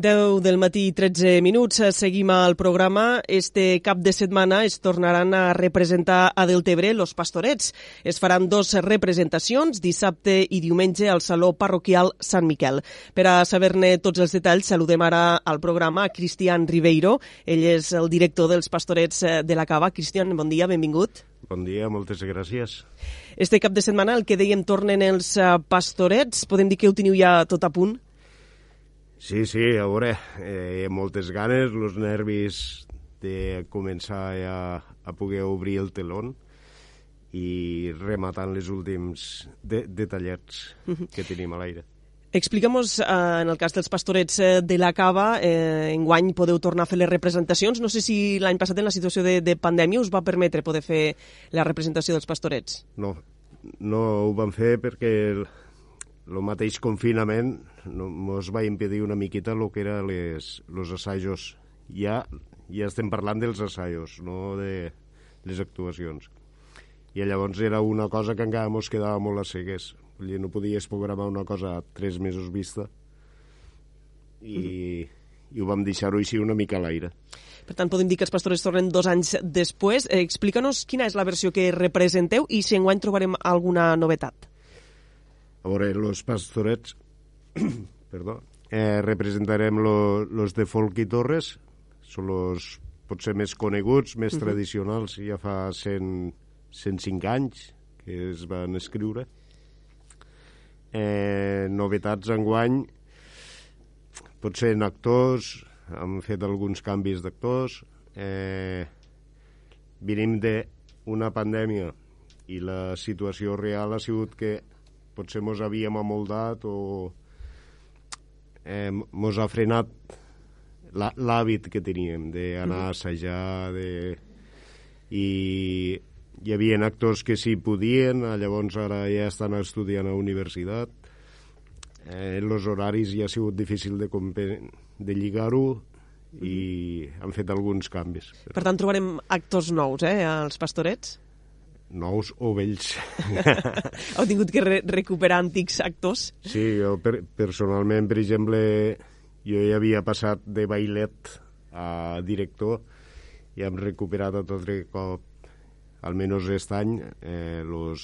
10 del matí, 13 minuts. Seguim al programa. Este cap de setmana es tornaran a representar a Deltebre los pastorets. Es faran dos representacions, dissabte i diumenge, al Saló Parroquial Sant Miquel. Per a saber-ne tots els detalls, saludem ara al programa Cristian Ribeiro. Ell és el director dels pastorets de la Cava. Cristian, bon dia, benvingut. Bon dia, moltes gràcies. Este cap de setmana, el que dèiem, tornen els pastorets. Podem dir que ho teniu ja tot a punt? Sí, sí, a veure, eh, moltes ganes, els nervis de començar a, a poder obrir el telón i rematant les últims de, detallets que tenim a l'aire. Explica'm-nos, eh, en el cas dels pastorets eh, de la Cava, eh, enguany podeu tornar a fer les representacions. No sé si l'any passat en la situació de, de pandèmia us va permetre poder fer la representació dels pastorets. No, no ho vam fer perquè el, mateix confinament ens va impedir una miqueta el que eren els assajos. Ja, ja estem parlant dels assajos, no de les actuacions. I llavors era una cosa que encara ens quedava molt a cegues. Vull dir, no podies programar una cosa a tres mesos vista i, mm. i ho vam deixar-ho així una mica a l'aire. Per tant, podem dir que els pastores tornen dos anys després. Eh, Explica-nos quina és la versió que representeu i si enguany trobarem alguna novetat. A veure, els pastorets perdó, eh, representarem los lo, de Folk i Torres, són els potser més coneguts, més uh -huh. tradicionals, ja fa 100, 105 anys que es van escriure. Eh, novetats enguany, potser en actors, hem fet alguns canvis d'actors, eh, venim d'una pandèmia i la situació real ha sigut que potser mos havíem amoldat o eh, mos ha frenat l'hàbit que teníem d'anar a assajar de... i hi havia actors que sí podien, llavors ara ja estan estudiant a universitat eh, els horaris ja ha sigut difícil de, de lligar-ho i han fet alguns canvis. Per tant, trobarem actors nous, eh, als pastorets? Nous o vells. Heu tingut que re recuperar antics actors? Sí, jo per, personalment, per exemple, jo ja havia passat de bailet a director i hem recuperat a tot cop, almenys aquest any, eh, los,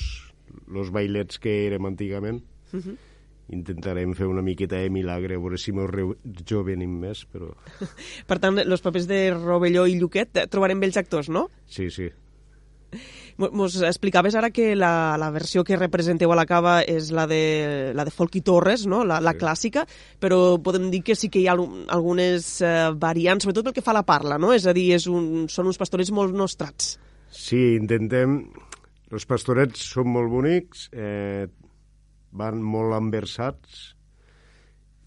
los bailets que érem antigament. Uh -huh. Intentarem fer una miqueta de milagre, a veure si mos rejovenim més, però... per tant, els papers de Rovelló i Lluquet trobarem vells actors, no? Sí, sí. Mos explicaves ara que la, la versió que representeu a la cava és la de, la de Folk i Torres, no? la, la sí. clàssica, però podem dir que sí que hi ha algunes eh, variants, sobretot pel que fa a la parla, no? és a dir, és un, són uns pastorets molt nostrats. Sí, intentem... Els pastorets són molt bonics, eh, van molt enversats,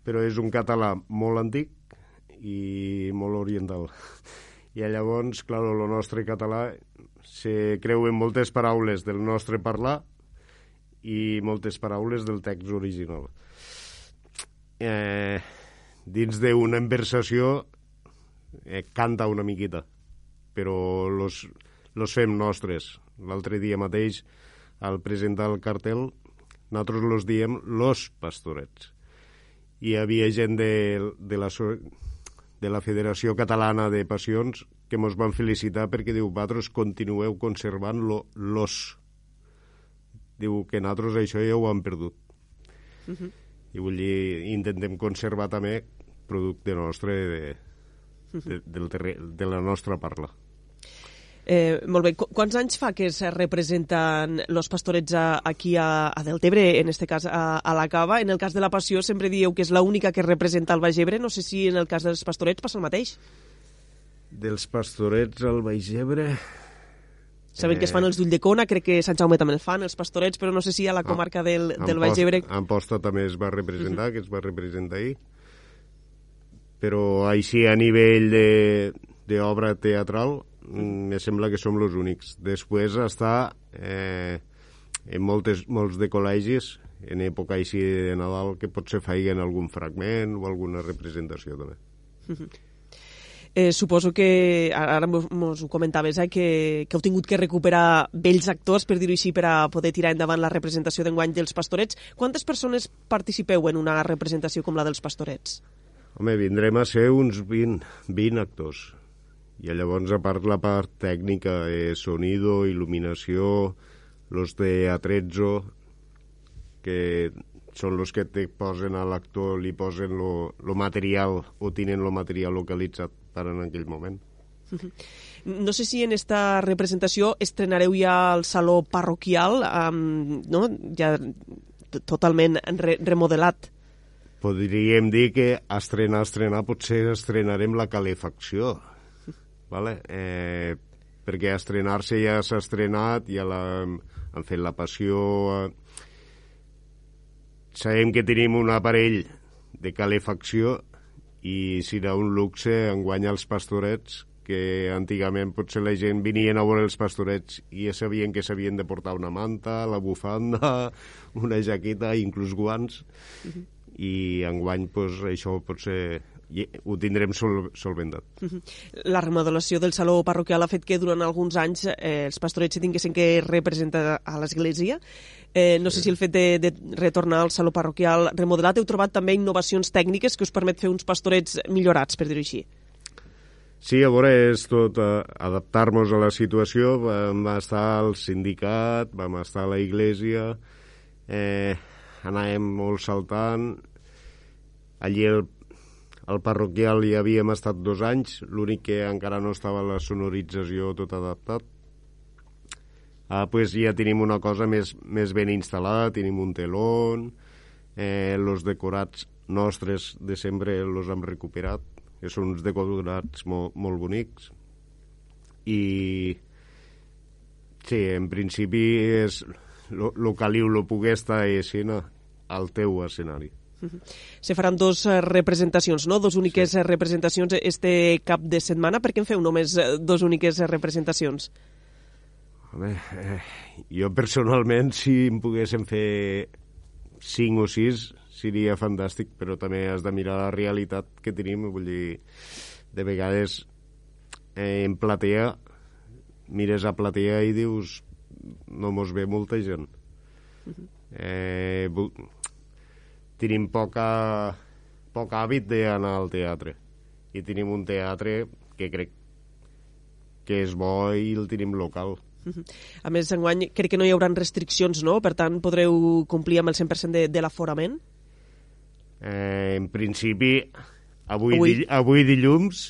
però és un català molt antic i molt oriental. I llavors, clar, el nostre català se creuen moltes paraules del nostre parlar i moltes paraules del text original. Eh, dins d'una inversació eh, canta una miqueta, però los, los fem nostres. L'altre dia mateix, al presentar el cartel, nosaltres los diem los pastorets. Hi havia gent de, de la de la Federació Catalana de Passions que ens van felicitar perquè diu, vosaltres continueu conservant lo, los. Diu que nosaltres això ja ho hem perdut. Uh -huh. I vull dir, intentem conservar també producte nostre de, de, del terre, de la nostra parla. Eh, molt bé. Qu quants anys fa que es representen los pastorets a, aquí a, a Deltebre, en este cas a, a la Cava? En el cas de la Passió sempre dieu que és l'única que representa el Baix Ebre. No sé si en el cas dels pastorets passa el mateix. Dels pastorets al Baix Ebre... Sabem eh... que es fan els d'Ulldecona, crec que Sant Jaume també el fan, els pastorets, però no sé si a la ah, comarca del, del Baix Ebre... Amposta també es va representar, uh -huh. que es va representar ahir. Però així a nivell d'obra teatral Mm, me sembla que som els únics. Després està eh, en moltes, molts de col·legis, en època així de Nadal, que potser faiguen algun fragment o alguna representació també. Eh, suposo que, ara mos ho comentaves, eh, que, que heu tingut que recuperar vells actors, per dir-ho així, per a poder tirar endavant la representació d'enguany dels pastorets. Quantes persones participeu en una representació com la dels pastorets? Home, vindrem a ser uns 20, 20 actors. I llavors, a part la part tècnica, eh, sonido, il·luminació, los de atrezzo, que són los que te posen a l'actor, li posen lo, lo material o tenen lo material localitzat per en aquell moment. No sé si en esta representació estrenareu ja el saló parroquial, um, no? ja totalment re remodelat. Podríem dir que estrenar, estrenar, potser estrenarem la calefacció, vale? eh, perquè estrenar-se ja s'ha estrenat, ja la, han fet la passió... Eh, sabem que tenim un aparell de calefacció i serà un luxe enguany als pastorets que antigament potser la gent venien a veure els pastorets i ja sabien que s'havien de portar una manta, la bufanda, una jaqueta, inclús guants, uh -huh. i enguany pues, això potser ho tindrem sol, solventat. Uh -huh. La remodelació del saló parroquial ha fet que durant alguns anys eh, els pastorets tinguessin que representar a l'església. Eh, no sé si el fet de, de retornar al saló parroquial remodelat heu trobat també innovacions tècniques que us permet fer uns pastorets millorats, per dir-ho així. Sí, a veure, és tot eh, adaptar-nos a la situació. Vam estar al sindicat, vam estar a la iglesia, eh, anàvem molt saltant. Allí el, el parroquial hi havíem estat dos anys, l'únic que encara no estava la sonorització tot adaptat. Ah, pues ja tenim una cosa més, més ben instal·lada, tenim un telón, eh, los decorats nostres de sempre los hem recuperat, que són uns decorats molt, molt bonics i sí, en principi és el caliu lo poguer estar a escena al teu escenari. Se faran dos eh, representacions, no? Dos úniques sí. representacions este cap de setmana. Per què en feu només eh, dos úniques representacions? Home, eh, jo personalment, si em poguéssim fer cinc o sis, seria fantàstic, però també has de mirar la realitat que tenim, vull dir, de vegades eh, en platea mires a platea i dius no mos ve molta gent. Eh, tenim poca, poc hàbit d'anar al teatre i tenim un teatre que crec que és bo i el tenim local. A més, enguany crec que no hi haurà restriccions, no? Per tant, podreu complir amb el 100% de, de l'aforament? Eh, en principi, avui, avui. Di, avui dilluns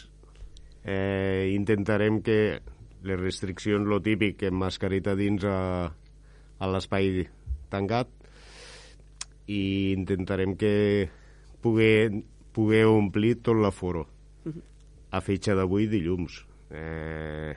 eh, intentarem que les restriccions, lo típic, que mascareta dins a, a l'espai tancat i intentarem que poder, poder omplir tot l'aforo a fetge d'avui dilluns. Eh,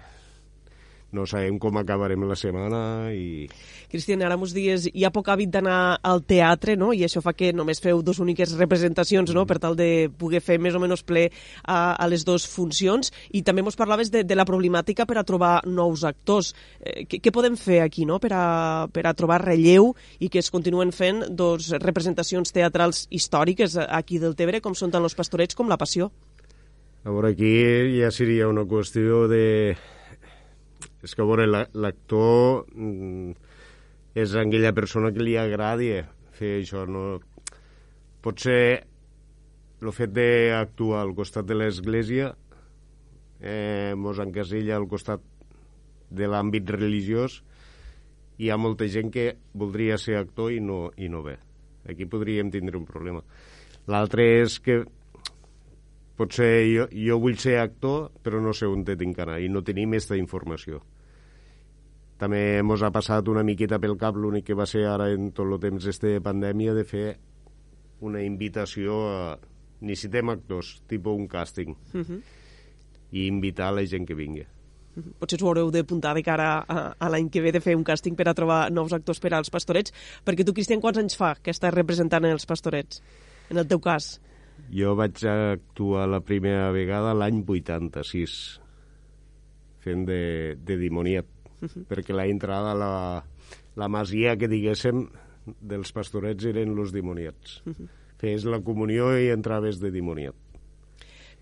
no sabem com acabarem la setmana i... Cristian, ara uns dies hi ha poc hàbit d'anar al teatre, no? I això fa que només feu dos úniques representacions, no?, per tal de poder fer més o menys ple a, a les dues funcions. I també mos parlaves de, de la problemàtica per a trobar nous actors. Eh, què, què podem fer aquí, no?, per a, per a trobar relleu i que es continuen fent dos representacions teatrals històriques aquí del Tebre, com són tant els pastorets com la Passió? A veure, aquí ja seria una qüestió de és que, a veure, l'actor mm, és aquella persona que li agradi fer això, no? Potser el fet d'actuar al costat de l'església eh, mos encasella al costat de l'àmbit religiós hi ha molta gent que voldria ser actor i no, i no ve. Aquí podríem tindre un problema. L'altre és que potser jo, jo vull ser actor, però no sé on tinc anar i no tenim aquesta informació. També ens ha passat una miqueta pel cap, l'únic que va ser ara en tot el temps de pandèmia, de fer una invitació a... Necessitem actors, tipus un càsting, uh mhm. -huh. i invitar la gent que vingui. Mhm. Potser us ho haureu d'apuntar de cara a, a l'any que ve de fer un càsting per a trobar nous actors per als pastorets, perquè tu, Cristian, quants anys fa que estàs representant els pastorets, en el teu cas? Jo vaig actuar la primera vegada l'any 86, fent de, de dimoniat -huh. perquè la entrada la, la masia que diguéssim dels pastorets eren los dimoniats. Uh -huh. Fes la comunió i entraves de dimoniat.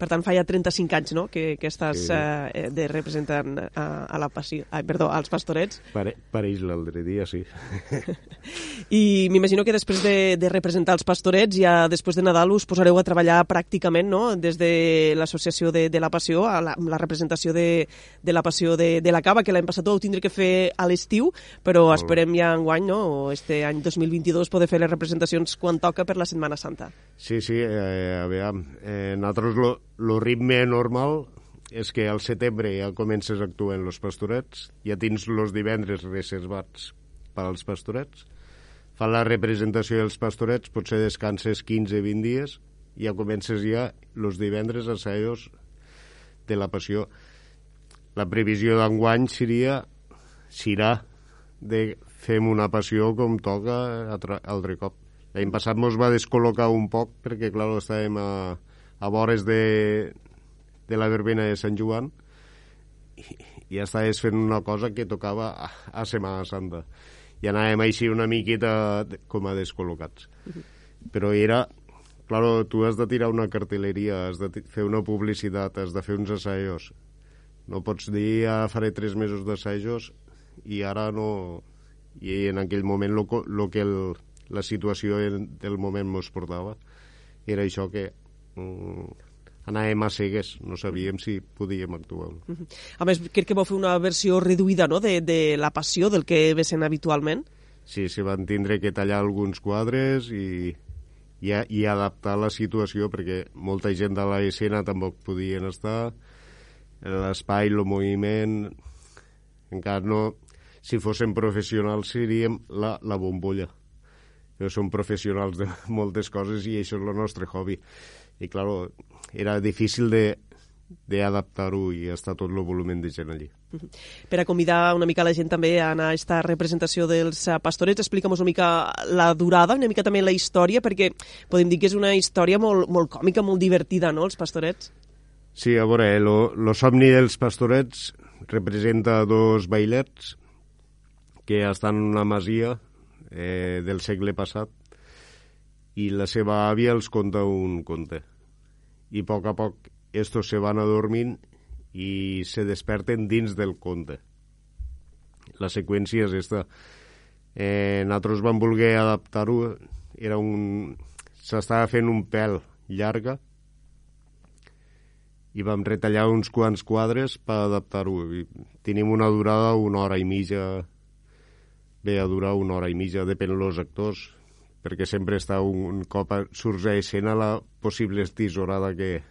Per tant, fa ja 35 anys no? que, que estàs sí. eh, de representant a, a la passió, ai, perdó, als pastorets. Pare, pareix l'altre dia, sí. I m'imagino que després de, de representar els pastorets, ja després de Nadal us posareu a treballar pràcticament no? des de l'associació de, de la passió, a la, la representació de, de la passió de, de la cava, que l'any passat ho tindré que fer a l'estiu, però esperem ja en guany, no? o este any 2022, poder fer les representacions quan toca per la Setmana Santa. Sí, sí, eh, a veure, eh, nosaltres lo, el ritme normal és que al setembre ja comences a actuar en els pastorets, ja tens els divendres reservats per als pastorets, fa la representació dels pastorets, potser descanses 15-20 dies, i ja comences ja els divendres assajos de la passió. La previsió d'enguany seria, serà de fem una passió com toca altre cop. L'any passat mos va descol·locar un poc perquè, clar, estàvem a, a vores de, de la verbena de Sant Joan i, i estaves fent una cosa que tocava a, a Setmana Santa. I anàvem així una miqueta com a descol·locats. Però era claro, tu has de tirar una cartelleria has de fer una publicitat has de fer uns assajos. No pots dir ara faré tres mesos d'assajos i ara no i en aquell moment lo, lo que el, la situació del moment mos portava era això que anàvem a cegues, no sabíem si podíem actuar. Uh -huh. A més, crec que vau fer una versió reduïda no? de, de la passió del que ve sent habitualment. Sí, se van tindre que tallar alguns quadres i, i, i adaptar la situació perquè molta gent de l'escena tampoc podien estar, l'espai, el moviment... Encara no... Si fóssim professionals seríem la, la bombolla som professionals de moltes coses i això és el nostre hobby. I, clar, era difícil de d'adaptar-ho i està tot el volum de gent allí. Per a convidar una mica la gent també a anar a aquesta representació dels eh, pastorets, explica'm una mica la durada, una mica també la història, perquè podem dir que és una història molt, molt còmica, molt divertida, no?, els pastorets. Sí, a veure, el somni dels pastorets representa dos bailets que estan en una masia eh, del segle passat i la seva àvia els conta un conte. I a poc a poc estos se van adormint i se desperten dins del conte. La seqüència és esta. Eh, nosaltres vam voler adaptar-ho, era un... s'estava fent un pèl llarga i vam retallar uns quants quadres per adaptar-ho. Tenim una durada una hora i mitja ve a durar una hora i mitja, depèn dels actors, perquè sempre està un, un cop surts a la possible tisorada que,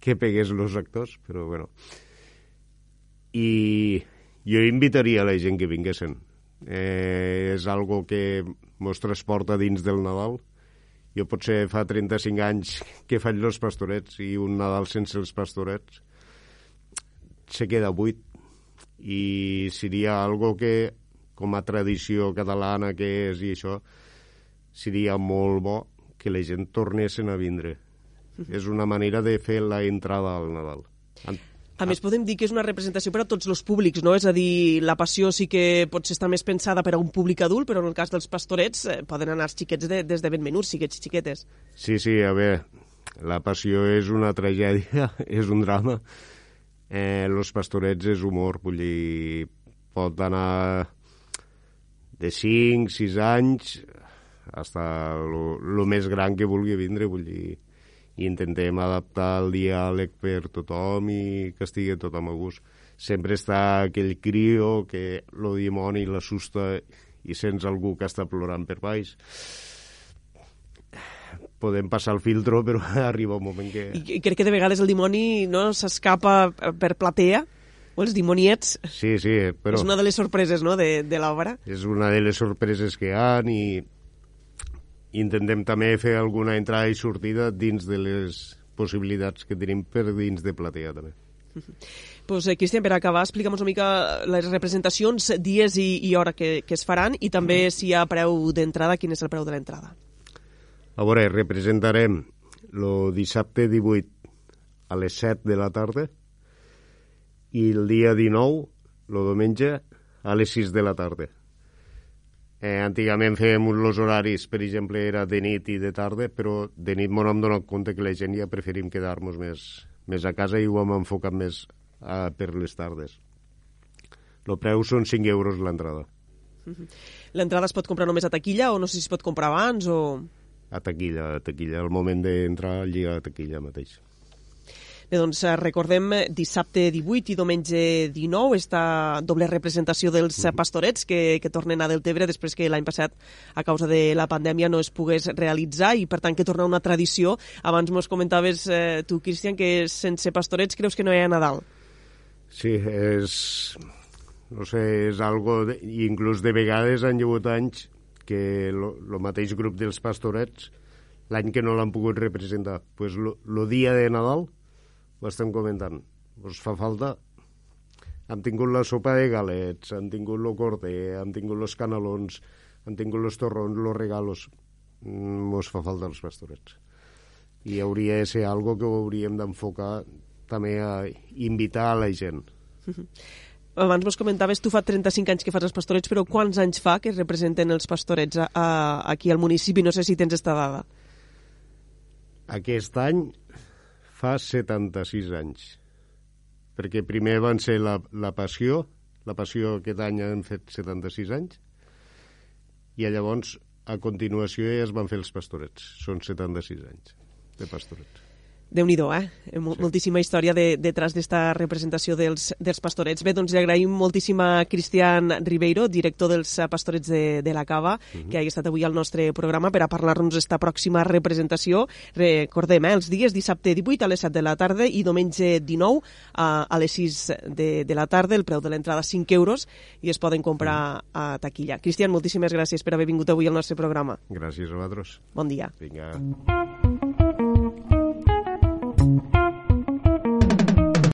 que pegués els actors, però bueno. I jo invitaria la gent que vinguessin. Eh, és algo que mos transporta dins del Nadal. Jo potser fa 35 anys que faig els pastorets i un Nadal sense els pastorets se queda buit i seria algo que com a tradició catalana que és i això, seria molt bo que la gent tornessin a vindre. Mm. És una manera de fer la entrada al Nadal. A més, podem dir que és una representació per a tots els públics, no? És a dir, la passió sí que potser està més pensada per a un públic adult, però en el cas dels pastorets eh, poden anar els xiquets de, des de ben menuts, xiquets i xiquetes. Sí, sí, a veure, la passió és una tragèdia, és un drama. Eh, los pastorets és humor, vull dir, pot anar de 5, 6 anys, fins el més gran que vulgui vindre, vull dir, i intentem adaptar el diàleg per tothom i que estigui tothom a gust. Sempre està aquell crio que lo dimoni l'assusta i sents algú que està plorant per baix. Podem passar el filtro, però arriba un moment que... I crec que de vegades el dimoni no s'escapa per platea o els dimoniets. Sí, sí, però... És una de les sorpreses, no?, de, de l'obra. És una de les sorpreses que hi ha i intentem també fer alguna entrada i sortida dins de les possibilitats que tenim per dins de platea, també. Pues, eh, Cristian, per acabar, explica'm una mica les representacions, dies i, i hora que, que es faran i també mm. si hi ha preu d'entrada, quin és el preu de l'entrada. A veure, representarem el dissabte 18 a les 7 de la tarda i el dia 19, el diumenge, a les 6 de la tarda. Eh, antigament fèiem els horaris, per exemple, era de nit i de tarda, però de nit m'ho hem donat compte que la gent ja preferim quedar-nos més, més a casa i ho hem enfocat més a, per les tardes. El preu són 5 euros l'entrada. L'entrada es pot comprar només a taquilla o no sé si es pot comprar abans o... A taquilla, a taquilla. Al moment d'entrar allí a taquilla mateix. Bé, doncs eh, recordem dissabte 18 i diumenge 19 esta doble representació dels uh -huh. pastorets que, que tornen a Deltebre després que l'any passat a causa de la pandèmia no es pogués realitzar i per tant que torna una tradició. Abans mos comentaves eh, tu, Cristian, que sense pastorets creus que no hi ha Nadal. Sí, és... No sé, és algo... De, inclús de vegades han hagut anys que el mateix grup dels pastorets l'any que no l'han pogut representar, pues el dia de Nadal ho estem comentant. Us fa falta... Hem tingut la sopa de galets, hem tingut el corder, hem tingut els canelons, hem tingut els torrons, els regalos. Ens fa falta els pastorets. I hauria de ser algo que ho hauríem d'enfocar també a invitar a la gent. Abans vos comentaves, tu fa 35 anys que fas els pastorets, però quants anys fa que representen els pastorets a, a, aquí al municipi? No sé si tens esta dada. Aquest any fa 76 anys. Perquè primer van ser la, la Passió, la Passió aquest any han fet 76 anys, i llavors, a continuació, ja es van fer els pastorets. Són 76 anys de pastorets déu nhi eh? eh? Mol sí. Moltíssima història de, detrás d'esta representació dels, dels pastorets. Bé, doncs li agraïm moltíssim a Cristian Ribeiro, director dels pastorets de, de la Cava, mhm. -huh. que hagi estat avui al nostre programa per a parlar-nos d'esta pròxima representació. Recordem, eh, els dies dissabte 18 a les 7 de la tarda i diumenge 19 a, a les 6 de, de la tarda. El preu de l'entrada 5 euros i es poden comprar mhm. -huh. a taquilla. Cristian, moltíssimes gràcies per haver vingut avui al nostre programa. Gràcies a vosaltres. Bon dia. Vinga.